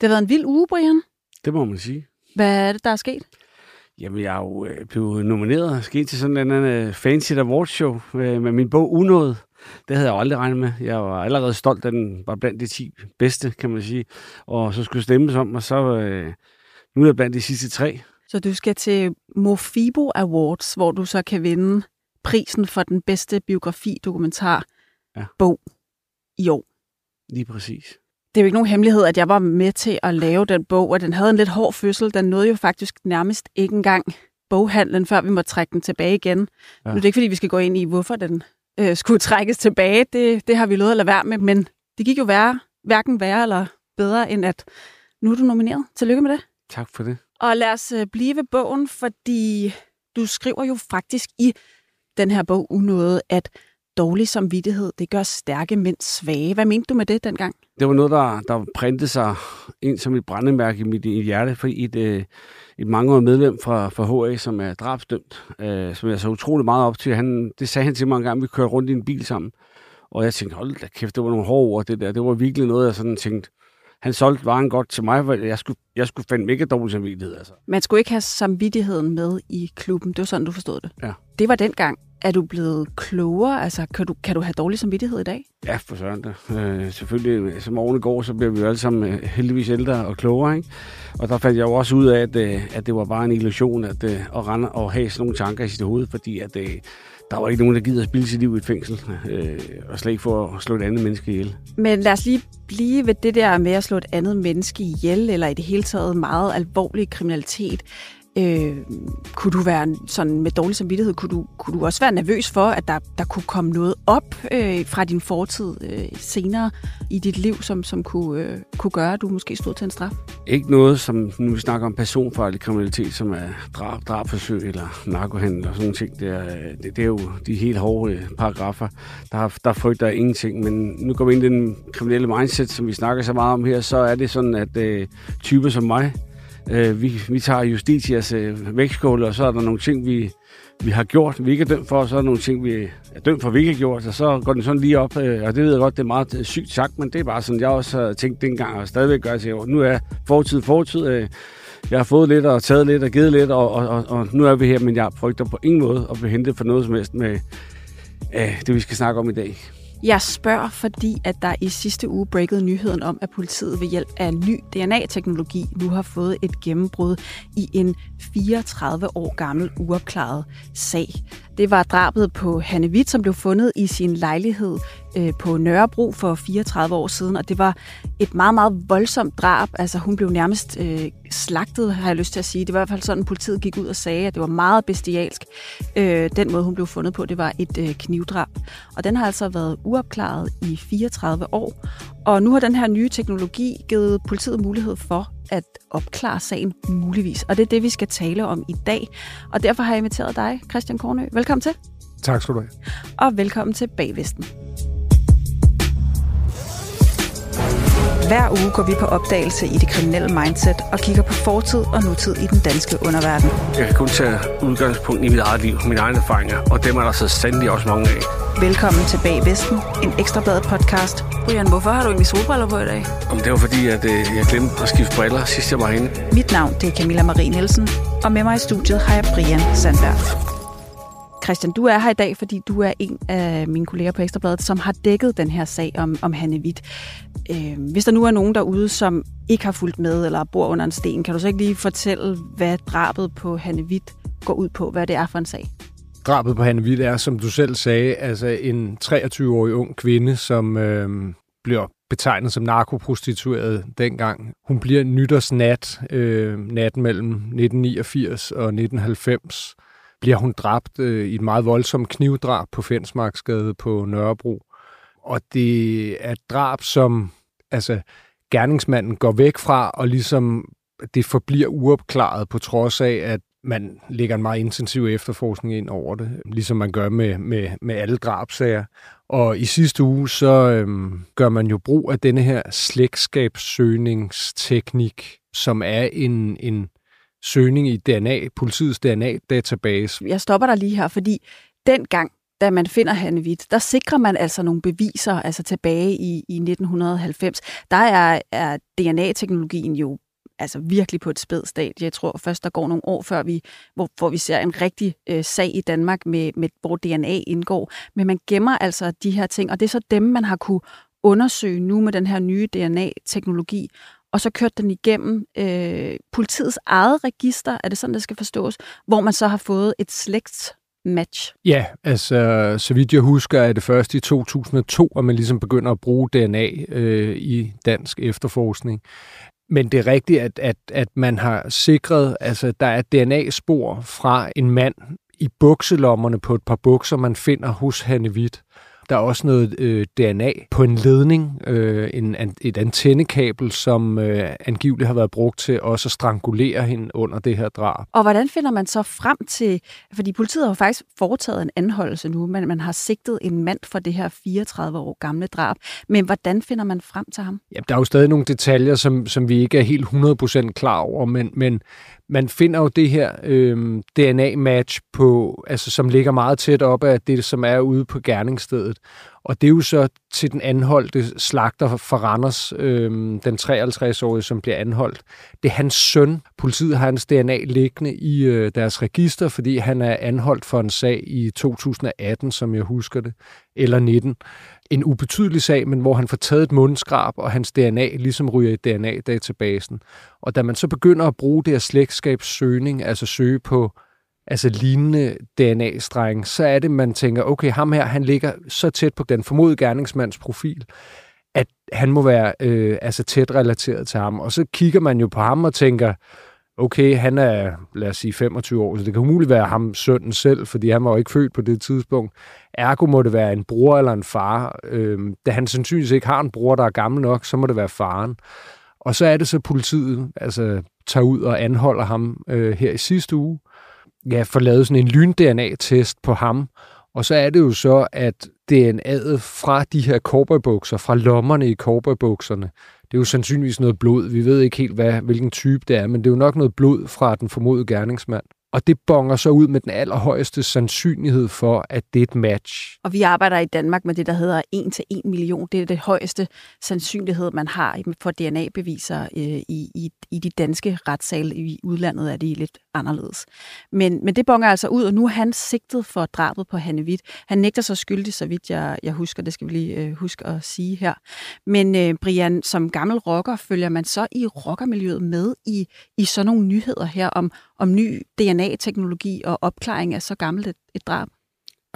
Det har været en vild uge, Brian. Det må man sige. Hvad er det, der er sket? Jamen, jeg er jo øh, blevet nomineret og sket til sådan en anden uh, fancy awards show øh, med min bog Unået. Det havde jeg jo aldrig regnet med. Jeg var allerede stolt, at den var blandt de 10 bedste, kan man sige. Og så skulle stemmes om, og så øh, nu er jeg blandt de sidste tre. Så du skal til Mofibo Awards, hvor du så kan vinde prisen for den bedste biografi-dokumentar Ja. bog i år. Lige præcis. Det er jo ikke nogen hemmelighed, at jeg var med til at lave den bog, og den havde en lidt hård fødsel. Den nåede jo faktisk nærmest ikke engang boghandlen, før vi måtte trække den tilbage igen. Ja. Nu er det ikke, fordi vi skal gå ind i, hvorfor den øh, skulle trækkes tilbage. Det, det har vi lovet at lade være med, men det gik jo værre, hverken værre eller bedre, end at nu er du nomineret. Tillykke med det. Tak for det. Og lad os øh, blive ved bogen, fordi du skriver jo faktisk i den her bog unået, at dårlig samvittighed, det gør stærke mænd svage. Hvad mente du med det dengang? Det var noget, der, der printede sig ind som et brændemærke i mit i hjerte, for et, øh, et mangeårigt medlem fra, fra HA, som er drabsdømt, øh, som jeg så utrolig meget op til. Han, det sagde han til mig en gang, vi kørte rundt i en bil sammen. Og jeg tænkte, hold da kæft, det var nogle hårde ord, det der. Det var virkelig noget, jeg sådan tænkte, han solgte varen godt til mig, for jeg skulle, jeg skulle fandme ikke dårlig samvittighed. Altså. Man skulle ikke have samvittigheden med i klubben. Det var sådan, du forstod det. Ja. Det var dengang. Er du blevet klogere? Altså, kan du, kan du have dårlig samvittighed i dag? Ja, for søren da. Øh, selvfølgelig, som årene går, så bliver vi jo alle sammen øh, heldigvis ældre og klogere, ikke? Og der fandt jeg jo også ud af, at, øh, at det var bare en illusion at, øh, at rende og have sådan nogle tanker i sit hoved, fordi at, øh, der var ikke nogen, der gider at spille sit liv i et fængsel, øh, og slet ikke for at slå et andet menneske ihjel. Men lad os lige blive ved det der med at slå et andet menneske ihjel, eller i det hele taget meget alvorlig kriminalitet. Øh, kunne du være sådan med dårlig samvittighed, kunne du, kunne du også være nervøs for, at der, der kunne komme noget op øh, fra din fortid øh, senere i dit liv, som, som kunne, øh, kunne gøre, at du måske stod til en straf? Ikke noget, som nu vi snakker om personfarlig kriminalitet, som er drab, drabforsøg eller narkohandel og sådan ting. Det er, det, det er jo de helt hårde øh, paragrafer. Der, der frygter jeg ingenting, men nu går vi ind i den kriminelle mindset, som vi snakker så meget om her, så er det sådan, at øh, typer som mig, øh, vi, vi tager justitias øh, vægtskål, og så er der nogle ting, vi, vi har gjort, vi ikke er dømt for, og så er der nogle ting, vi er dømt for, vi ikke har gjort, og så går den sådan lige op, øh, og det ved jeg godt, det er meget øh, sygt sagt, men det er bare sådan, jeg også har tænkt dengang, og stadigvæk gør, så nu er fortid fortid, øh, jeg har fået lidt og taget lidt og givet lidt, og, og, og, og nu er vi her, men jeg frygter på ingen måde at blive hentet for noget som helst med øh, det, vi skal snakke om i dag. Jeg spørger, fordi at der i sidste uge breakede nyheden om, at politiet ved hjælp af ny DNA-teknologi nu har fået et gennembrud i en 34 år gammel uopklaret sag. Det var drabet på Hanne Witt, som blev fundet i sin lejlighed øh, på Nørrebro for 34 år siden, og det var et meget, meget voldsomt drab. Altså hun blev nærmest øh, slagtet, har jeg lyst til at sige. Det var i hvert fald sådan, politiet gik ud og sagde, at det var meget bestialsk. Øh, den måde, hun blev fundet på, det var et øh, knivdrab. Og den har altså været uopklaret i 34 år. Og nu har den her nye teknologi givet politiet mulighed for at opklare sagen muligvis. Og det er det, vi skal tale om i dag. Og derfor har jeg inviteret dig, Christian Kornø. Velkommen til. Tak skal du have. Og velkommen til Bagvesten. Hver uge går vi på opdagelse i det kriminelle mindset og kigger på fortid og nutid i den danske underverden. Jeg kan kun tage udgangspunkt i mit eget liv, mine egne erfaringer, og dem er der så sandelig også mange af. Velkommen til Bag Vesten, en ekstrabladet podcast. Brian, hvorfor har du egentlig solbriller på i dag? Om det var fordi, at øh, jeg glemte at skifte briller, sidst jeg var herinde. Mit navn det er Camilla Marie Nielsen, og med mig i studiet har jeg Brian Sandberg. Christian, du er her i dag, fordi du er en af mine kolleger på Ekstrabladet, som har dækket den her sag om, om Hanne Witt. Øh, hvis der nu er nogen derude, som ikke har fulgt med eller bor under en sten, kan du så ikke lige fortælle, hvad drabet på Hanne Witt går ud på? Hvad det er for en sag? Drabet på Hanne Witt er, som du selv sagde, altså en 23-årig ung kvinde, som øh, bliver betegnet som narkoprostitueret dengang. Hun bliver nytårsnat, øh, natten mellem 1989 og 1990, bliver hun dræbt øh, i et meget voldsomt knivdrab på Fensmarksgade på Nørrebro. Og det er et drab, som altså, gerningsmanden går væk fra, og ligesom det forbliver uopklaret på trods af, at man lægger en meget intensiv efterforskning ind over det, ligesom man gør med, med, med alle drabsager. Og i sidste uge, så øhm, gør man jo brug af denne her slægtskabssøgningsteknik, som er en, en søgning i DNA, politiets DNA-database. Jeg stopper dig lige her, fordi dengang da man finder Hanne Witt, der sikrer man altså nogle beviser, altså tilbage i, i 1990. Der er, er DNA-teknologien jo altså virkelig på et spædt stadie. Jeg tror først, der går nogle år, før vi, hvor, hvor vi ser en rigtig øh, sag i Danmark, med, med, hvor DNA indgår. Men man gemmer altså de her ting, og det er så dem, man har kunne undersøge nu med den her nye DNA-teknologi, og så kørt den igennem øh, politiets eget register, er det sådan, det skal forstås, hvor man så har fået et slægts match? Ja, altså så vidt jeg husker, er det først i 2002, at man ligesom begynder at bruge DNA øh, i dansk efterforskning. Men det er rigtigt, at, at, at man har sikret, altså der er DNA-spor fra en mand i bukselommerne på et par bukser, man finder hos Hanne Witt. Der er også noget øh, DNA på en ledning, øh, en, et antennekabel, som øh, angiveligt har været brugt til også at strangulere hende under det her drab. Og hvordan finder man så frem til, fordi politiet har faktisk foretaget en anholdelse nu, men man har sigtet en mand for det her 34 år gamle drab. Men hvordan finder man frem til ham? Ja, der er jo stadig nogle detaljer, som, som vi ikke er helt 100% klar over, men, men man finder jo det her øh, DNA-match, på, altså, som ligger meget tæt op af det, som er ude på gerningsstedet. Og det er jo så til den anholdte slagter for Randers, øh, den 53-årige, som bliver anholdt. Det er hans søn. Politiet har hans DNA liggende i øh, deres register, fordi han er anholdt for en sag i 2018, som jeg husker det, eller 19 en ubetydelig sag, men hvor han får taget et mundskrab, og hans DNA ligesom ryger i DNA-databasen. Og da man så begynder at bruge det her slægtskabssøgning, altså søge på altså lignende DNA-streng, så er det, man tænker, okay, ham her, han ligger så tæt på den formodede gerningsmands profil, at han må være øh, altså tæt relateret til ham. Og så kigger man jo på ham og tænker, okay, han er, lad os sige, 25 år, så det kan umuligt være ham sønnen selv, fordi han var jo ikke født på det tidspunkt. Ergo må det være en bror eller en far. Øhm, da han sandsynligvis ikke har en bror, der er gammel nok, så må det være faren. Og så er det så politiet, altså tager ud og anholder ham øh, her i sidste uge. Ja, får lavet sådan en lyn-DNA-test på ham. Og så er det jo så, at DNA'et fra de her cowboybukser, fra lommerne i cowboybukserne, det er jo sandsynligvis noget blod. Vi ved ikke helt, hvad, hvilken type det er, men det er jo nok noget blod fra den formodede gerningsmand. Og det bonger så ud med den allerhøjeste sandsynlighed for, at det er et match. Og vi arbejder i Danmark med det, der hedder 1 til 1 million. Det er det højeste sandsynlighed, man har for DNA-beviser øh, i, i, i de danske retssale. I udlandet er de lidt anderledes. Men, men det bonger altså ud, og nu er han sigtet for drabet på Hanne Witt. Han nægter sig skyldig, så vidt jeg, jeg husker. Det skal vi lige øh, huske at sige her. Men øh, Brian, som gammel rocker, følger man så i rockermiljøet med i, i sådan nogle nyheder her om, om ny DNA-teknologi og opklaring af så gammelt et, et drab?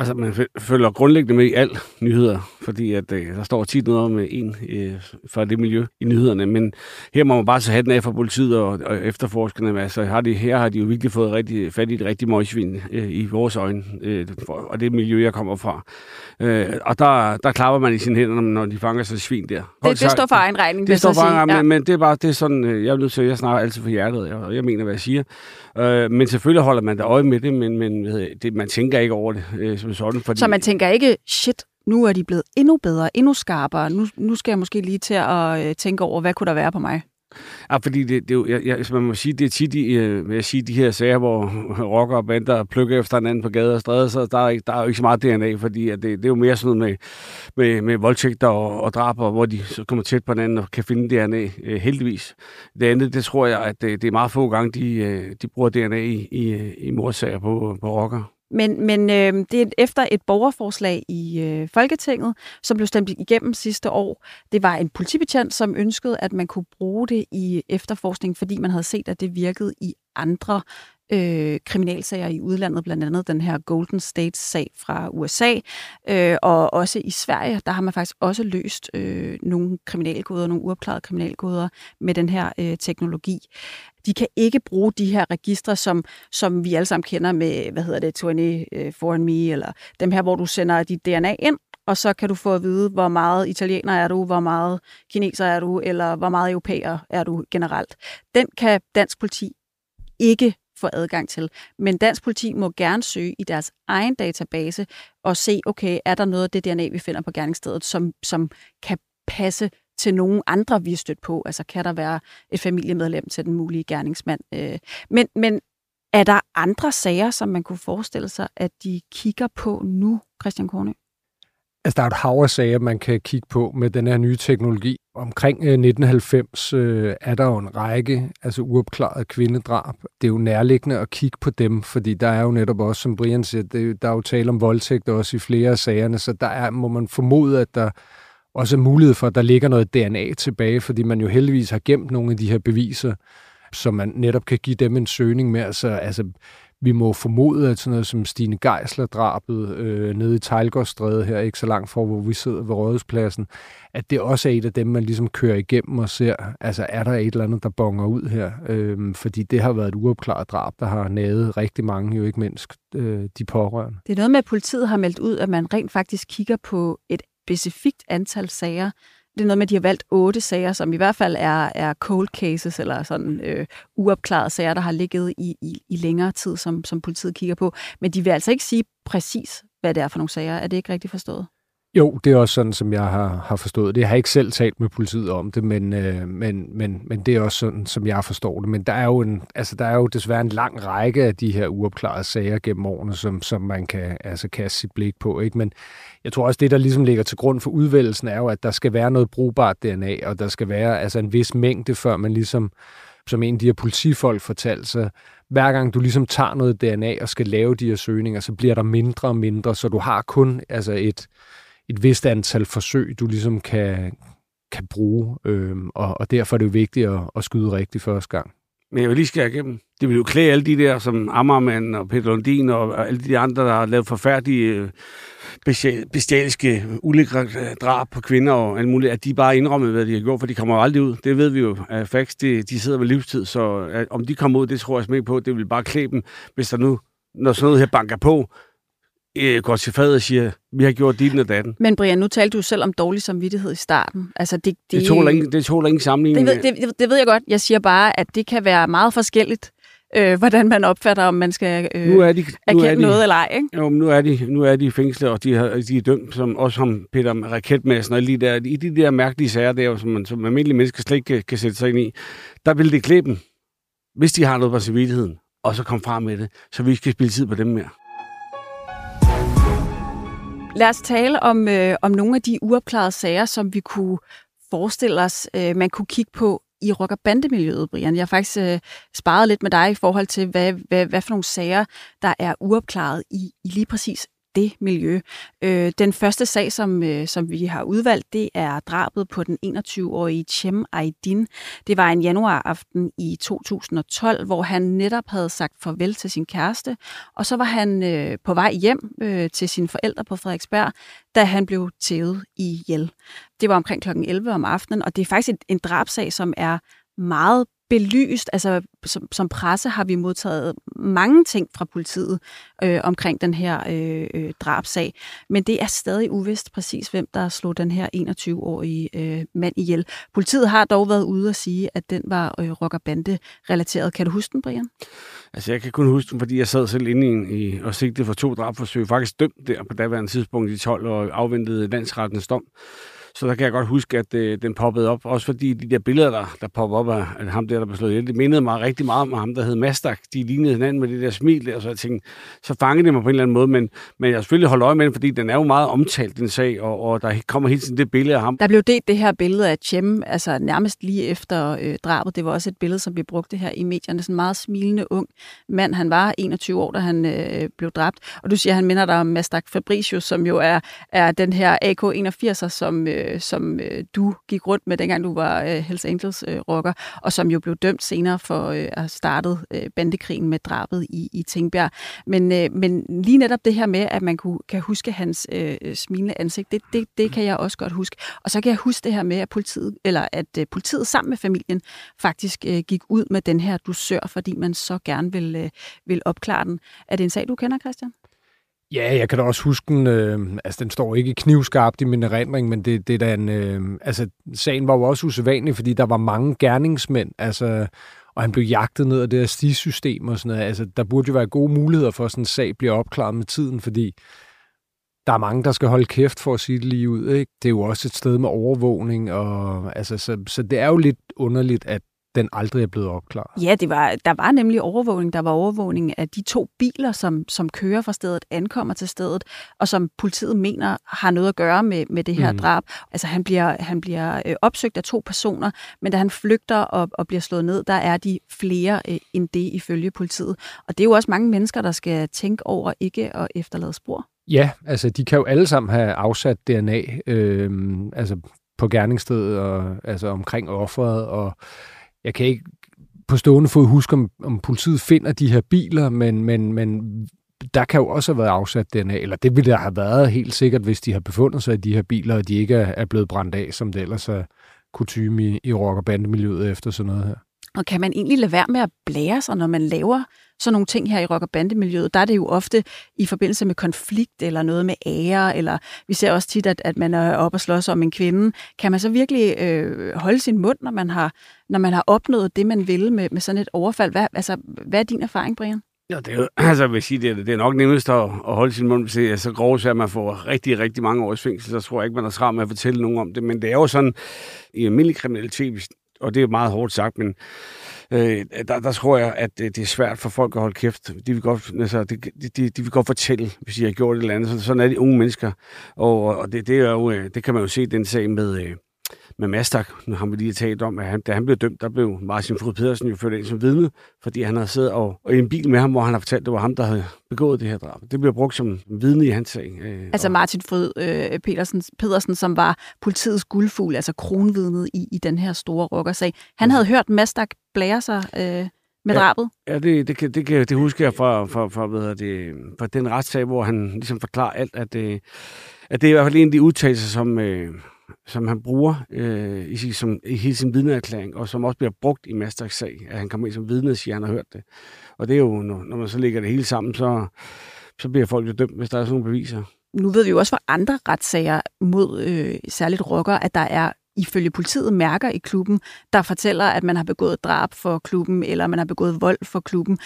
Altså, man følger grundlæggende med i alle nyheder, fordi at, øh, der står tit noget om øh, en øh, fra det miljø i nyhederne, men her må man bare så have den af fra politiet og, og efterforskerne. Altså, har de, her har de jo virkelig fået rigtig, fat i et rigtig møgsvin øh, i vores øjne, øh, og det miljø, jeg kommer fra. Øh, og der, der klapper man i sine hænder, når de fanger sig svin der. Det, det står for egen regning, det står for egen regning, ja. men, men det er bare det er sådan, øh, jeg er nødt til, jeg snakker altid for hjertet, og jeg mener, hvad jeg siger. Øh, men selvfølgelig holder man da øje med det, men, men det, man tænker ikke over det øh, som sådan. Fordi... Så man tænker ikke, shit, nu er de blevet endnu bedre, endnu skarpere. Nu, nu skal jeg måske lige til at øh, tænke over, hvad kunne der være på mig? Ja, fordi det, det, jeg, jeg, man må sige, det er tit, i, øh, jeg sige, de her sager, hvor rocker og bander plukker efter hinanden på gader og stræder, så der er, ikke, der er jo ikke så meget DNA, fordi at det, det er jo mere sådan noget med, med, med voldtægter og, og drab, hvor de så kommer tæt på hinanden og kan finde DNA, øh, heldigvis. Det andet, det tror jeg, at det, det er meget få gange, de, øh, de bruger DNA i, i, i morsager på, på rocker. Men, men øh, det er efter et borgerforslag i øh, Folketinget, som blev stemt igennem sidste år. Det var en politibetjent, som ønskede, at man kunne bruge det i efterforskning, fordi man havde set, at det virkede i andre øh, kriminalsager i udlandet, blandt andet den her Golden State-sag fra USA, øh, og også i Sverige, der har man faktisk også løst øh, nogle kriminalgoder, nogle uopklarede kriminalgoder med den her øh, teknologi. De kan ikke bruge de her registre, som, som vi alle sammen kender med, hvad hedder det, 24 øh, Foreign Me, eller dem her, hvor du sender dit DNA ind, og så kan du få at vide, hvor meget italiener er du, hvor meget kineser er du, eller hvor meget europæer er du generelt. Den kan dansk politi ikke få adgang til. Men dansk politi må gerne søge i deres egen database og se, okay, er der noget af det DNA, vi finder på gerningsstedet, som, som kan passe til nogen andre, vi er stødt på? Altså kan der være et familiemedlem til den mulige gerningsmand? Øh, men, men Er der andre sager, som man kunne forestille sig, at de kigger på nu, Christian Kornø? Altså, der er et hav af sager, man kan kigge på med den her nye teknologi. Omkring øh, 1990 øh, er der jo en række altså uopklarede kvindedrab. Det er jo nærliggende at kigge på dem, fordi der er jo netop også, som Brian siger, det, der er jo tale om voldtægt også i flere af sagerne, så der er, må man formode, at der også er mulighed for, at der ligger noget DNA tilbage, fordi man jo heldigvis har gemt nogle af de her beviser, så man netop kan give dem en søgning med. Altså, altså vi må formode, at sådan noget som Stine Geisler-drabet øh, nede i Tejlgårdsstræde her, ikke så langt fra, hvor vi sidder ved Rådhuspladsen, at det også er et af dem, man ligesom kører igennem og ser, altså er der et eller andet, der bonger ud her? Øh, fordi det har været et uopklaret drab, der har nævet rigtig mange, jo ikke mindst øh, de pårørende. Det er noget med, at politiet har meldt ud, at man rent faktisk kigger på et specifikt antal sager, det er noget med, at de har valgt otte sager, som i hvert fald er, er cold cases, eller sådan øh, uopklarede sager, der har ligget i, i, i længere tid, som, som politiet kigger på. Men de vil altså ikke sige præcis, hvad det er for nogle sager. Er det ikke rigtigt forstået? Jo, det er også sådan, som jeg har, har forstået det. Jeg har ikke selv talt med politiet om det, men, øh, men, men, men det er også sådan, som jeg forstår det. Men der er, jo en, altså, der er jo desværre en lang række af de her uopklarede sager gennem årene, som, som man kan altså, kaste sit blik på. Ikke? Men jeg tror også, det, der ligesom ligger til grund for udvælgelsen, er jo, at der skal være noget brugbart DNA, og der skal være altså, en vis mængde, før man ligesom, som en af de her politifolk fortalte sig, hver gang du ligesom tager noget DNA og skal lave de her søgninger, så bliver der mindre og mindre, så du har kun altså et et vist antal forsøg, du ligesom kan, kan bruge, øh, og, og derfor er det jo vigtigt at, at skyde rigtigt første gang. Men jeg vil lige skære igennem. Det vil jo klæde alle de der, som Ammermann og Peter Lundin og, alle de andre, der har lavet forfærdelige øh, bestialiske ulækre øh, drab på kvinder og alt muligt, at de bare indrømmer, hvad de har gjort, for de kommer jo aldrig ud. Det ved vi jo af facts. De, de sidder ved livstid, så at, om de kommer ud, det tror jeg ikke på. Det vil bare klæde dem, hvis der nu, når sådan noget her banker på, øh, går til fadet og siger, vi har gjort dit og datten. Men Brian, nu talte du selv om dårlig samvittighed i starten. Altså, det, det, det, tåler ingen, det tåler ingen sammenligning. Det ved, det, det ved jeg godt. Jeg siger bare, at det kan være meget forskelligt, øh, hvordan man opfatter, om man skal øh, nu er de, nu erkende er de, noget eller ej. Ikke? Jo, men nu er de, nu er de i fængsel, og de, har, de er dømt, som, også som Peter Raketmassen, og lige der, i de der mærkelige sager, der, som man som almindelige mennesker slet ikke kan, kan sætte sig ind i, der vil det klæbe dem, hvis de har noget på samvittigheden, og så komme frem med det, så vi skal spille tid på dem mere. Lad os tale om, øh, om nogle af de uopklarede sager, som vi kunne forestille os, øh, man kunne kigge på i rock- og bandemiljøet, Brian. Jeg har faktisk øh, sparet lidt med dig i forhold til, hvad, hvad, hvad for nogle sager, der er uopklaret i, i lige præcis det miljø. Øh, den første sag, som, øh, som vi har udvalgt, det er drabet på den 21-årige Chem Aydin. Det var en januaraften i 2012, hvor han netop havde sagt farvel til sin kæreste, og så var han øh, på vej hjem øh, til sine forældre på Frederiksberg, da han blev tævet i. Det var omkring kl. 11 om aftenen, og det er faktisk en, en drabsag, som er meget belyst. Altså, som, som presse har vi modtaget mange ting fra politiet øh, omkring den her øh, øh, drabsag, men det er stadig uvist præcis, hvem der slog den her 21-årige øh, mand ihjel. Politiet har dog været ude og sige, at den var øh, rockerbande-relateret. Kan du huske den, Brian? Altså, jeg kan kun huske den, fordi jeg sad selv inde i, i og sigtede for to drabforsøg. Faktisk dømt der på daværende tidspunkt i 12 og afventede landsrettens dom. Så der kan jeg godt huske, at øh, den poppede op. Også fordi de der billeder, der, der popper op af, af ham der, der blev slået ihjel, det mindede mig rigtig meget om ham, der hed Mastak. De lignede hinanden med det der smil der, så jeg tænkte, så fangede det mig på en eller anden måde. Men, men jeg selvfølgelig holdt øje med den, fordi den er jo meget omtalt, den sag, og, og der kommer hele tiden det billede af ham. Der blev delt det her billede af Chem, altså nærmest lige efter øh, drabet. Det var også et billede, som vi brugte her i medierne. Sådan en meget smilende ung mand. Han var 21 år, da han øh, blev dræbt. Og du siger, at han minder dig om Mastak Fabricius, som jo er, er den her AK-81'er, som, øh, øh, som øh, du gik rundt med, dengang du var øh, Hells Angels-rocker, øh, og som jo blev dømt senere for øh, at have startet øh, bandekrigen med drabet i, i Tingbjerg. Men, øh, men lige netop det her med, at man kunne, kan huske hans øh, øh, smilende ansigt, det, det, det kan jeg også godt huske. Og så kan jeg huske det her med, at politiet, eller at øh, politiet sammen med familien faktisk øh, gik ud med den her dusør, fordi man så gerne vil, øh, vil opklare den. Er det en sag, du kender, Christian? Ja, jeg kan da også huske den. Øh, altså, den står ikke knivskarpt i min erindring, men det, det er da en... Øh, altså, sagen var jo også usædvanlig, fordi der var mange gerningsmænd, altså, og han blev jagtet ned af det her stisystem og sådan noget. Altså, der burde jo være gode muligheder for, at sådan en sag bliver opklaret med tiden, fordi der er mange, der skal holde kæft for at sige det lige ud. Ikke? Det er jo også et sted med overvågning, og, altså, så, så det er jo lidt underligt, at den aldrig er blevet opklaret. Ja, det var, der var nemlig overvågning. Der var overvågning af de to biler, som, som kører fra stedet, ankommer til stedet, og som politiet mener har noget at gøre med, med det her mm. drab. Altså han bliver, han bliver øh, opsøgt af to personer, men da han flygter og, og bliver slået ned, der er de flere øh, end det ifølge politiet. Og det er jo også mange mennesker, der skal tænke over ikke at efterlade spor. Ja, altså de kan jo alle sammen have afsat DNA øh, altså på gerningsstedet og altså omkring offeret, og jeg kan ikke på stående fod huske, om, om politiet finder de her biler, men, men, men der kan jo også have været afsat DNA, eller det ville der have været helt sikkert, hvis de har befundet sig i de her biler, og de ikke er blevet brændt af, som det ellers er kutume i, i rock- og bandemiljøet efter sådan noget her. Og kan man egentlig lade være med at blære sig, når man laver sådan nogle ting her i rock- og bandemiljøet? Der er det jo ofte i forbindelse med konflikt eller noget med ære, eller vi ser også tit, at, at man er oppe og slås om en kvinde. Kan man så virkelig øh, holde sin mund, når man har, når man har opnået det, man vil med, med sådan et overfald? Hvad, altså, hvad er din erfaring, Brian? Ja, det er jo, altså, jeg vil sige, det er, det er nok nemmest at, at holde sin mund, hvis det er så grov, at man får rigtig, rigtig mange års fængsel, så tror jeg ikke, man er travlt med at fortælle nogen om det. Men det er jo sådan, i almindelig kriminalitet, og det er meget hårdt sagt, men øh, der, der tror jeg, at det er svært for folk at holde kæft. De vil godt, altså, de, de, de vil godt fortælle, hvis de har gjort et eller andet. Sådan er de unge mennesker. Og, og det, det, er jo, øh, det kan man jo se den sag med, øh, med Mastak, nu har vi lige talt om, at han, da han blev dømt, der blev Martin Frud Pedersen jo ført ind som vidne, fordi han havde siddet og, og i en bil med ham, hvor han har fortalt, at det var ham, der havde begået det her drab. Det blev brugt som vidne i hans sag. Øh, altså og... Martin Frud øh, Pedersen, Pedersen, som var politiets guldfugl, altså kronvidnet i, i den her store rockersag. Han havde hørt Mastak blære sig øh, med ja, drabet? Ja, det, det, det, det, det husker jeg fra, fra, fra, hvad det, fra den retssag, hvor han ligesom forklarer alt, at, øh, at det er i hvert fald en af de udtalelser, som, øh, som han bruger øh, i, sin, som, i hele sin vidneerklæring, og som også bliver brugt i Masters sag, at han kommer ind som vidne og siger, at han har hørt det. Og det er jo, når, når man så lægger det hele sammen, så, så bliver folk jo dømt, hvis der er sådan nogle beviser. Nu ved vi jo også fra andre retssager mod øh, særligt rocker, at der er ifølge politiet mærker i klubben, der fortæller, at man har begået drab for klubben, eller man har begået vold for klubben.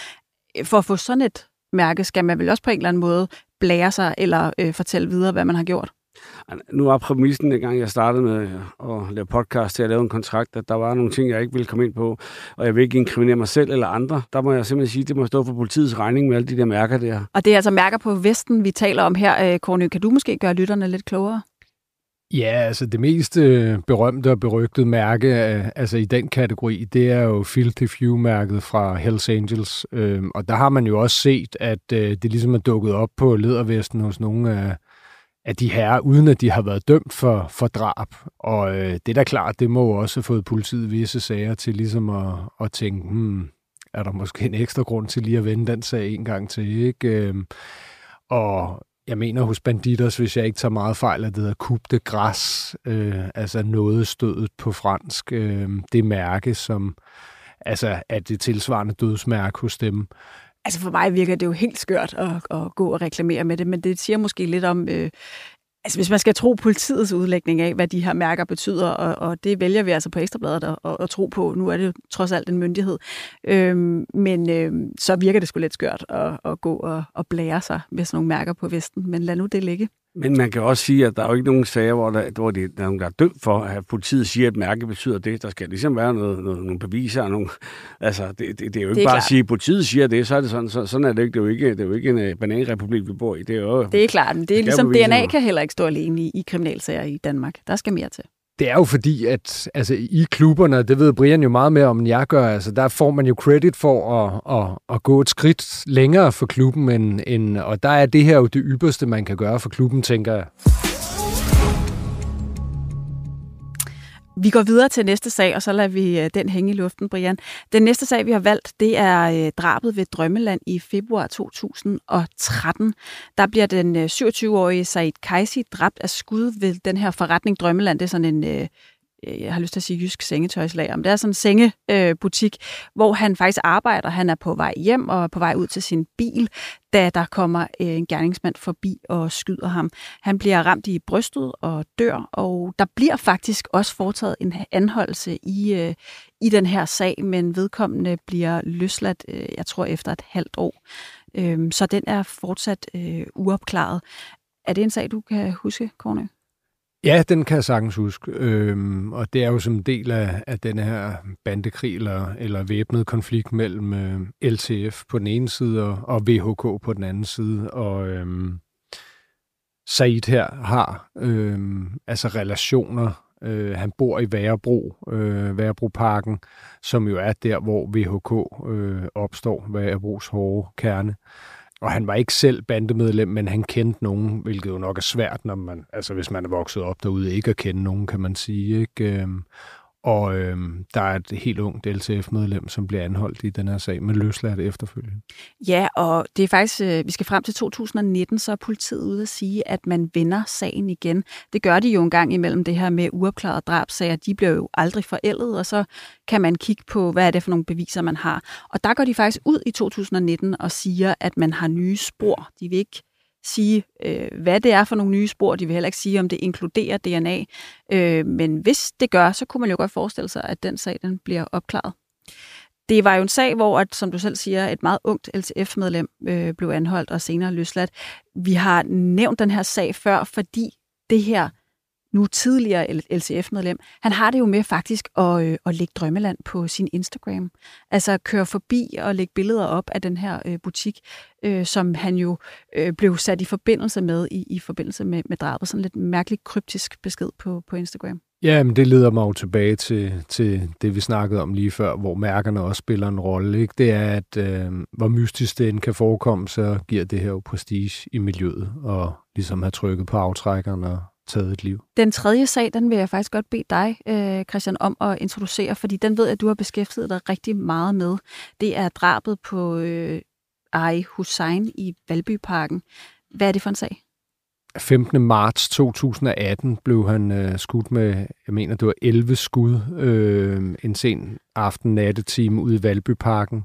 For at få sådan et mærke, skal man vel også på en eller anden måde blære sig, eller øh, fortælle videre, hvad man har gjort? Nu var præmissen, gang jeg startede med at lave podcast, til at lave en kontrakt, at der var nogle ting, jeg ikke ville komme ind på, og jeg vil ikke inkriminere mig selv eller andre. Der må jeg simpelthen sige, at det må stå for politiets regning med alle de der mærker der. Og det er altså mærker på Vesten, vi taler om her. Korny, kan du måske gøre lytterne lidt klogere? Ja, altså det mest øh, berømte og berygtede mærke øh, altså i den kategori, det er jo Filthy Few-mærket fra Hells Angels. Øhm, og der har man jo også set, at øh, det ligesom er dukket op på ledervesten hos nogle af, af de herrer, uden at de har været dømt for, for drab. Og øh, det er da klart, det må jo også have fået politiet visse sager til ligesom at, at tænke, hmm, er der måske en ekstra grund til lige at vende den sag en gang til, ikke? Øh, og jeg mener hos Banditers, hvis jeg ikke tager meget fejl, at det hedder Coupe de Gras, øh, altså noget stødet på fransk, øh, det mærke, som altså er det tilsvarende dødsmærke hos dem. Altså for mig virker det jo helt skørt at, at gå og reklamere med det, men det siger måske lidt om, øh, altså hvis man skal tro politiets udlægning af, hvad de her mærker betyder, og, og det vælger vi altså på Ekstrabladet at, at, at tro på. Nu er det jo trods alt en myndighed. Øhm, men øhm, så virker det sgu lidt skørt at, at gå og, at blære sig med sådan nogle mærker på Vesten. Men lad nu det ligge. Men man kan også sige, at der er jo ikke nogen sager, hvor, der, hvor det, der er nogen, der er dømt for, at politiet siger, at mærke betyder det. Der skal ligesom være noget, noget, nogle beviser. Nogle, altså, det, det, det er jo ikke er bare klart. at sige, at politiet siger det, så er det sådan. Så, sådan er det ikke. Det er jo ikke, det er jo ikke en uh, bananrepublik, vi bor i. Det er, jo, det er klart, men det er ligesom DNA kan heller ikke stå alene i, i kriminalsager i Danmark. Der skal mere til. Det er jo fordi, at altså, i klubberne, det ved Brian jo meget mere om, end jeg gør, altså, der får man jo credit for at, at, at gå et skridt længere for klubben, end, end, og der er det her jo det ypperste, man kan gøre for klubben, tænker jeg. Vi går videre til næste sag, og så lader vi øh, den hænge i luften, Brian. Den næste sag, vi har valgt, det er øh, drabet ved Drømmeland i februar 2013. Der bliver den øh, 27-årige Said Kaisi dræbt af skud ved den her forretning Drømmeland. Det er sådan en Øh, Øh, jeg har lyst til at sige jysk sengetøjslager, men det er sådan en sengebutik, hvor han faktisk arbejder. Han er på vej hjem og på vej ud til sin bil, da der kommer øh, en gerningsmand forbi og skyder ham. Han bliver ramt i brystet og dør, og der bliver faktisk også foretaget en anholdelse i, øh, i den her sag, men vedkommende bliver løsladt, jeg tror, efter et halvt år. Øhm, så den er fortsat uopklaret. Er det en sag, du kan huske, Kornø? Ja, den kan jeg sagtens huske. Øhm, og det er jo som en del af, af den her bandekrig eller, eller væbnet konflikt mellem øh, LTF på den ene side og, og VHK på den anden side. Og øhm, Said her har øhm, altså relationer. Øh, han bor i Værebro, øh, Værebroparken, som jo er der, hvor VHK øh, opstår, Værebros hårde kerne. Og han var ikke selv bandemedlem, men han kendte nogen, hvilket jo nok er svært, når man, altså hvis man er vokset op derude, ikke at kende nogen, kan man sige. Ikke? Øhm, og øh, der er et helt ungt LTF-medlem, som bliver anholdt i den her sag, med løsladt efterfølgende. Ja, og det er faktisk, øh, vi skal frem til 2019, så er politiet ude at sige, at man vender sagen igen. Det gør de jo en gang imellem det her med uopklarede drabsager. De bliver jo aldrig forældet, og så kan man kigge på, hvad er det for nogle beviser, man har. Og der går de faktisk ud i 2019 og siger, at man har nye spor. De vil ikke sige, øh, hvad det er for nogle nye spor. De vil heller ikke sige, om det inkluderer DNA. Øh, men hvis det gør, så kunne man jo godt forestille sig, at den sag den bliver opklaret. Det var jo en sag, hvor, at, som du selv siger, et meget ungt LTF-medlem øh, blev anholdt og senere løsladt. Vi har nævnt den her sag før, fordi det her nu tidligere LCF-medlem, han har det jo med faktisk at, øh, at lægge drømmeland på sin Instagram. Altså køre forbi og lægge billeder op af den her øh, butik, øh, som han jo øh, blev sat i forbindelse med i, i forbindelse med, med drabet. Sådan lidt mærkeligt kryptisk besked på, på Instagram. Ja, men det leder mig jo tilbage til, til det, vi snakkede om lige før, hvor mærkerne også spiller en rolle. Ikke? Det er, at øh, hvor mystisk det end kan forekomme, så giver det her jo prestige i miljøet, og ligesom have trykket på aftrækkerne og taget et liv. Den tredje sag, den vil jeg faktisk godt bede dig, øh, Christian, om at introducere, fordi den ved jeg, at du har beskæftiget dig rigtig meget med. Det er drabet på øh, Ari Hussein i Valbyparken. Hvad er det for en sag? 15. marts 2018 blev han øh, skudt med, jeg mener, det var 11 skud øh, en sen aften-nattetime ude i Valbyparken.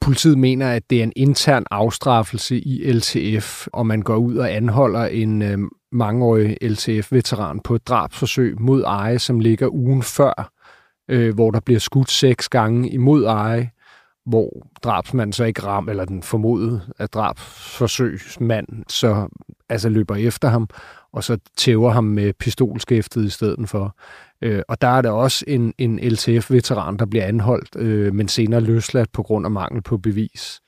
Politiet mener, at det er en intern afstraffelse i LTF, og man går ud og anholder en øh, mangeårig LTF-veteran på et drabsforsøg mod Eje, som ligger ugen før, øh, hvor der bliver skudt seks gange imod Eje, hvor drabsmanden så ikke ram, eller den formodede at drabsforsøgsmand så altså løber efter ham, og så tæver ham med pistolskæftet i stedet for. Øh, og der er der også en, en LTF-veteran, der bliver anholdt, øh, men senere løsladt på grund af mangel på bevis.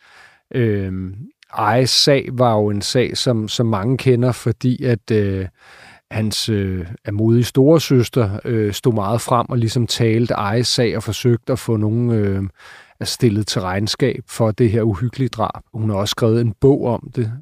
Øh, Ejes sag var jo en sag, som, som mange kender, fordi at øh, hans øh, modige store søster øh, stod meget frem og ligesom talte Ejes sag og forsøgte at få nogen øh, stillet til regnskab for det her uhyggelige drab. Hun har også skrevet en bog om det,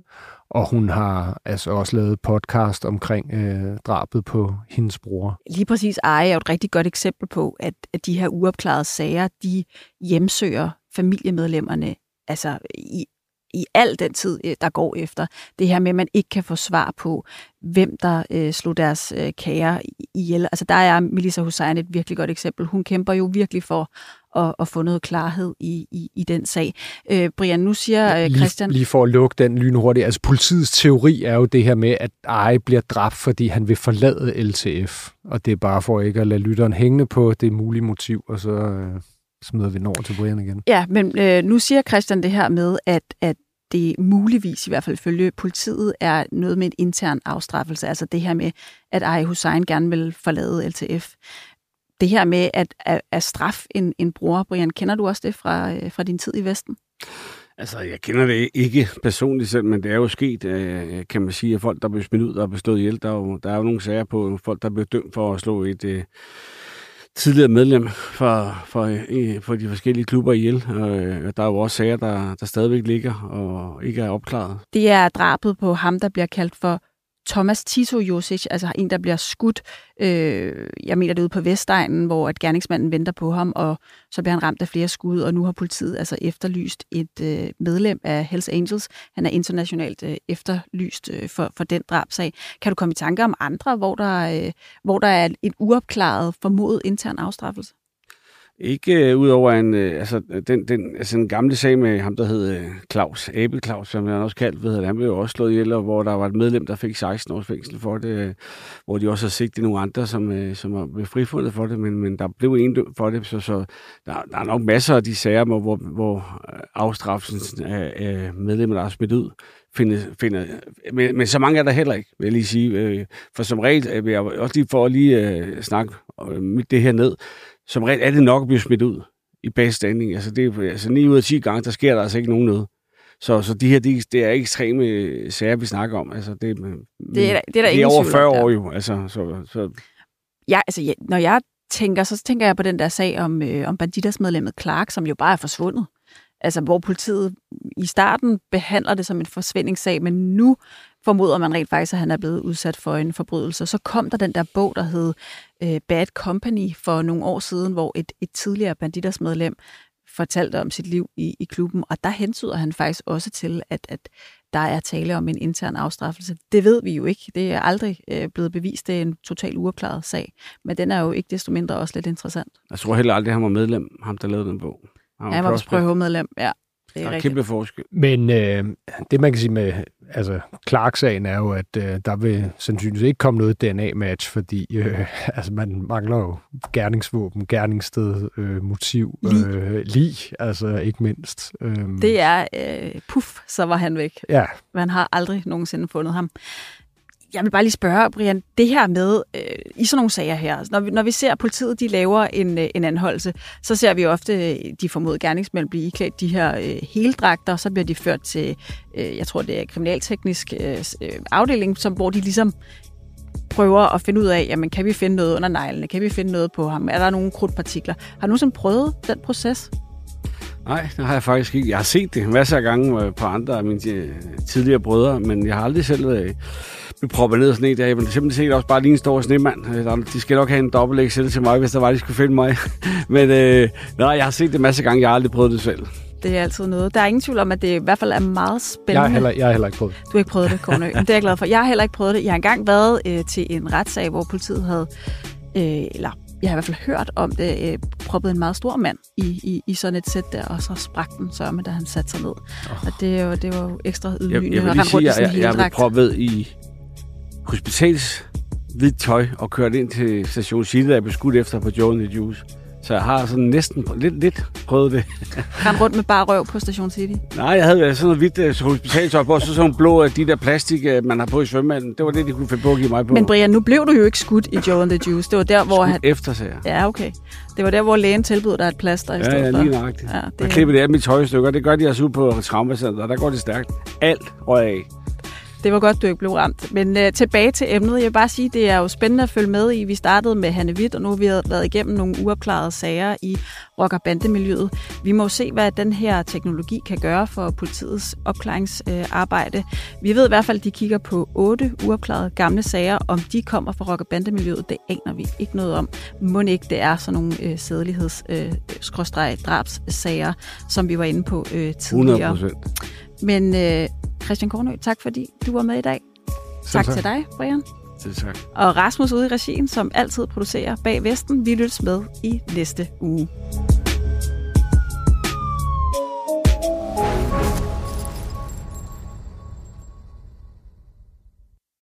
og hun har altså også lavet podcast omkring øh, drabet på hendes bror. Lige præcis Eje er jo et rigtig godt eksempel på, at, at de her uopklarede sager, de hjemsøger familiemedlemmerne altså i i al den tid, øh, der går efter. Det her med, at man ikke kan få svar på, hvem der øh, slog deres øh, kære ihjel. Altså der er Melissa Hussein et virkelig godt eksempel. Hun kæmper jo virkelig for at, at få noget klarhed i, i, i den sag. Øh, Brian, nu siger øh, Christian... Lige, lige for at lukke den lynhurtigt. Altså politiets teori er jo det her med, at Ej bliver dræbt, fordi han vil forlade LTF. Og det er bare for ikke at lade lytteren hængende på det mulige motiv, og så... Øh smider vi den over til Brian igen. Ja, men øh, nu siger Christian det her med, at, at det muligvis, i hvert fald følge politiet, er noget med en intern afstraffelse. Altså det her med, at Aya Hussein gerne vil forlade LTF. Det her med at, at, at straffe en, en bror, Brian, kender du også det fra, øh, fra din tid i Vesten? Altså, jeg kender det ikke personligt selv, men det er jo sket, øh, kan man sige, at folk, der blev smidt ud, er bestået ihjel. Der er jo, der er jo nogle sager på folk, der blev dømt for at slå et, øh, tidligere medlem for, for, for de forskellige klubber ihjel. Og øh, der er jo også sager, der, der stadigvæk ligger og ikke er opklaret. Det er drabet på ham, der bliver kaldt for Thomas Tito Josic, altså en, der bliver skudt, øh, jeg mener det ude på Vestegnen, hvor at gerningsmanden venter på ham, og så bliver han ramt af flere skud, og nu har politiet altså efterlyst et øh, medlem af Hells Angels. Han er internationalt øh, efterlyst øh, for, for den drabsag. Kan du komme i tanke om andre, hvor der, øh, hvor der er en uopklaret formodet intern afstraffelse? Ikke øh, udover en, øh, altså, den, den, altså en gamle sag med ham, der hed øh, Claus, Abel Claus, som han også kaldt, ved, han blev jo også slået ihjel, og hvor der var et medlem, der fik 16 års fængsel for det, øh, hvor de også har sigtet nogle andre, som, øh, som er blevet frifundet for det, men, men der blev en for det, så, så der, der er nok masser af de sager, hvor, hvor, hvor øh, afstraffelsen af, øh, af øh, medlemmer, der er smidt ud, finder, finder men, men så mange er der heller ikke, vil jeg lige sige. Øh, for som regel, øh, vil jeg også lige for at lige øh, snakke øh, det her ned, som regel er det nok at blive smidt ud i basestanding. Altså, det er, altså 9 ud af 10 gange, der sker der altså ikke nogen noget. Så, så de her, de, det er ekstreme sager, vi snakker om. Altså, det, det er, det er, der det er over 40 år jo. Altså, så, så. Ja, altså, ja, når jeg tænker, så tænker jeg på den der sag om, øh, om banditersmedlemmet Clark, som jo bare er forsvundet. Altså, hvor politiet i starten behandler det som en forsvindingssag, men nu formoder man rent faktisk, at han er blevet udsat for en forbrydelse. Så kom der den der bog, der hed øh, Bad Company for nogle år siden, hvor et, et tidligere banditersmedlem fortalte om sit liv i, i klubben, og der hentyder han faktisk også til, at, at der er tale om en intern afstraffelse. Det ved vi jo ikke. Det er aldrig øh, blevet bevist. Det er en total uopklaret sag. Men den er jo ikke desto mindre også lidt interessant. Jeg tror heller aldrig, han var medlem, ham der lavede den bog. Han, han var også prøvemedlem, ja. Det er, der er kæmpe forskel. Men øh, det, man kan sige med altså, Clark-sagen er jo, at øh, der vil sandsynligvis ikke komme noget DNA-match, fordi øh, altså, man mangler jo gerningsvåben, gerningssted, øh, motiv, øh, lig, altså ikke mindst. Øh, det er øh, puff, så var han væk. Ja. Man har aldrig nogensinde fundet ham jeg vil bare lige spørge, Brian, det her med, øh, i sådan nogle sager her, når vi, når vi ser, at politiet de laver en, øh, en anholdelse, så ser vi ofte øh, de formodede gerningsmænd blive iklædt de her øh, heldragter, så bliver de ført til, øh, jeg tror det er kriminalteknisk øh, øh, afdeling, som, hvor de ligesom prøver at finde ud af, jamen kan vi finde noget under neglene, kan vi finde noget på ham, er der nogle krudtpartikler? Har du nogensinde prøvet den proces? Nej, det har jeg faktisk ikke. Jeg har set det masser af gange øh, på andre af mine tidligere brødre, men jeg har aldrig selv blev proppet ned sådan en dag. Men det simpelthen set også bare lige en stor snemand. Øh, de skal nok have en dobbelt Excel til mig, hvis der var, de skulle finde mig. Men øh, nej, jeg har set det masser af gange. Jeg har aldrig prøvet det selv. Det er altid noget. Der er ingen tvivl om, at det i hvert fald er meget spændende. Jeg har heller, jeg har heller ikke prøvet det. Du har ikke prøvet det, Kornø. det er jeg glad for. Jeg har heller ikke prøvet det. Jeg har engang været øh, til en retssag, hvor politiet havde, øh, eller jeg har i hvert fald hørt om det, øh, proppet en meget stor mand i, i, i sådan et sæt der, og så sprak den sørme, da han satte sig ned. Oh. Og det, var, det var jo ekstra ydmygende. Jeg, jeg vil lige sige, at jeg, jeg, jeg blev proppet i hospitals hvidt tøj og kørt ind til station City, der blev skudt efter på Joe and the Juice. Så jeg har sådan næsten lidt, lidt prøvet det. Rend rundt med bare røv på Station City? Nej, jeg havde sådan noget hvidt uh, hospitaltøj på, og så sådan nogle blå, de der plastik, man har på i svømmehallen. Det var det, de kunne finde på at give mig på. Men Brian, nu blev du jo ikke skudt i Joe and the Juice. Det var der, hvor... han... efter, sagde jeg. Ja, okay. Det var der, hvor lægen tilbød dig et plaster i stedet ja, ja, lige nøjagtigt. Ja, det... Jeg klippede det af mit tøjstykker. Det gør de altså ude på Traumacenter. Der går det stærkt. Alt røg af. Det var godt, du ikke blev ramt. Men uh, tilbage til emnet. Jeg vil bare sige, det er jo spændende at følge med i. Vi startede med Hanne Witt, og nu har vi været igennem nogle uopklarede sager i rock- og bandemiljøet. Vi må se, hvad den her teknologi kan gøre for politiets opklaringsarbejde. Uh, vi ved i hvert fald, at de kigger på otte uopklarede gamle sager. Om de kommer fra rock- og bandemiljøet, det aner vi ikke noget om. Må ikke det er sådan nogle uh, sædeligheds-drabssager, uh, som vi var inde på uh, tidligere. 100 Men uh, Christian Kornø, tak fordi du var med i dag. Tak, tak til dig, Brian. Selv tak. Og Rasmus ude i regien, som altid producerer bag Vesten. Vi lyttes med i næste uge.